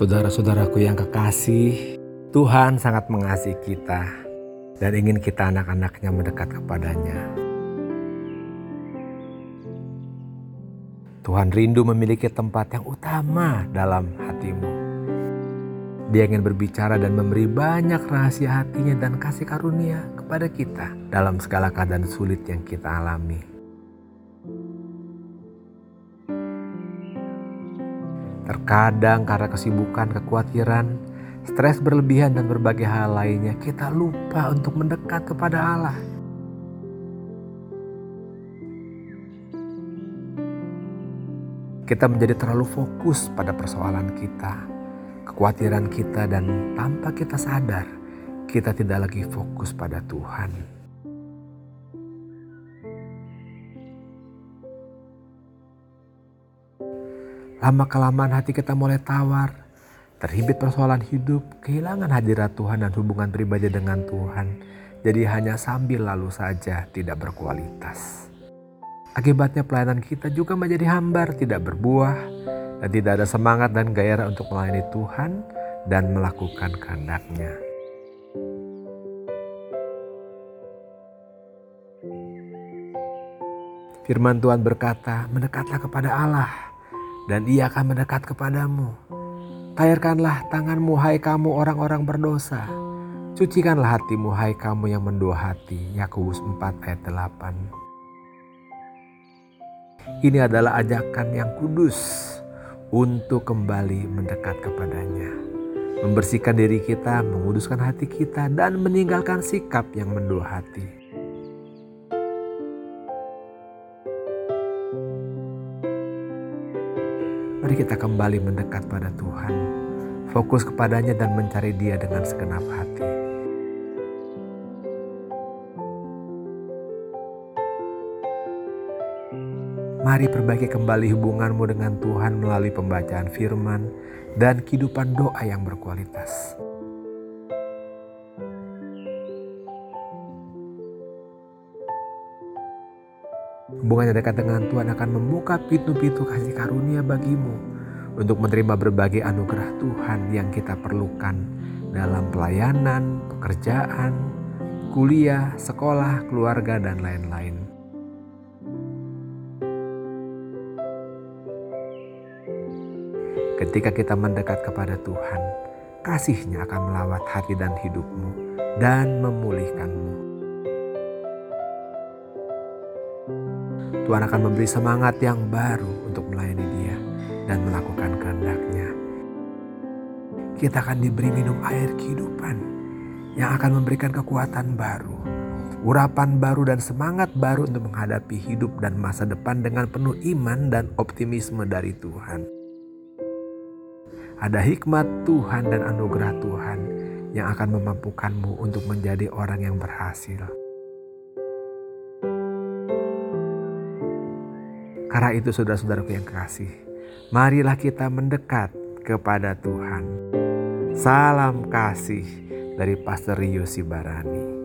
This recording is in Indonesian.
Saudara-saudaraku yang kekasih, Tuhan sangat mengasihi kita dan ingin kita anak-anaknya mendekat kepadanya. Tuhan rindu memiliki tempat yang utama dalam hatimu. Dia ingin berbicara dan memberi banyak rahasia hatinya dan kasih karunia kepada kita dalam segala keadaan sulit yang kita alami. Terkadang karena kesibukan, kekhawatiran, stres berlebihan dan berbagai hal lainnya, kita lupa untuk mendekat kepada Allah. Kita menjadi terlalu fokus pada persoalan kita, kekhawatiran kita dan tanpa kita sadar, kita tidak lagi fokus pada Tuhan. Lama-kelamaan hati kita mulai tawar, terhimpit persoalan hidup, kehilangan hadirat Tuhan dan hubungan pribadi dengan Tuhan. Jadi hanya sambil lalu saja tidak berkualitas. Akibatnya pelayanan kita juga menjadi hambar, tidak berbuah, dan tidak ada semangat dan gairah untuk melayani Tuhan dan melakukan kehendaknya. Firman Tuhan berkata, mendekatlah kepada Allah dan ia akan mendekat kepadamu. Tayarkanlah tanganmu hai kamu orang-orang berdosa. Cucikanlah hatimu hai kamu yang mendua hati. Yakobus 4 ayat 8. Ini adalah ajakan yang kudus untuk kembali mendekat kepadanya. Membersihkan diri kita, menguduskan hati kita, dan meninggalkan sikap yang mendua hati. Mari kita kembali mendekat pada Tuhan, fokus kepadanya dan mencari Dia dengan segenap hati. Mari perbaiki kembali hubunganmu dengan Tuhan melalui pembacaan firman dan kehidupan doa yang berkualitas. Hubungan yang dekat dengan Tuhan akan membuka pintu-pintu kasih karunia bagimu untuk menerima berbagai anugerah Tuhan yang kita perlukan dalam pelayanan, pekerjaan, kuliah, sekolah, keluarga, dan lain-lain. Ketika kita mendekat kepada Tuhan, kasihnya akan melawat hati dan hidupmu dan memulihkanmu. Tuhan akan memberi semangat yang baru untuk melayani dia dan melakukan kehendaknya. Kita akan diberi minum air kehidupan yang akan memberikan kekuatan baru, urapan baru dan semangat baru untuk menghadapi hidup dan masa depan dengan penuh iman dan optimisme dari Tuhan. Ada hikmat Tuhan dan anugerah Tuhan yang akan memampukanmu untuk menjadi orang yang berhasil. Karena itu saudara-saudaraku yang kasih, marilah kita mendekat kepada Tuhan. Salam kasih dari Pastor Rio Sibarani.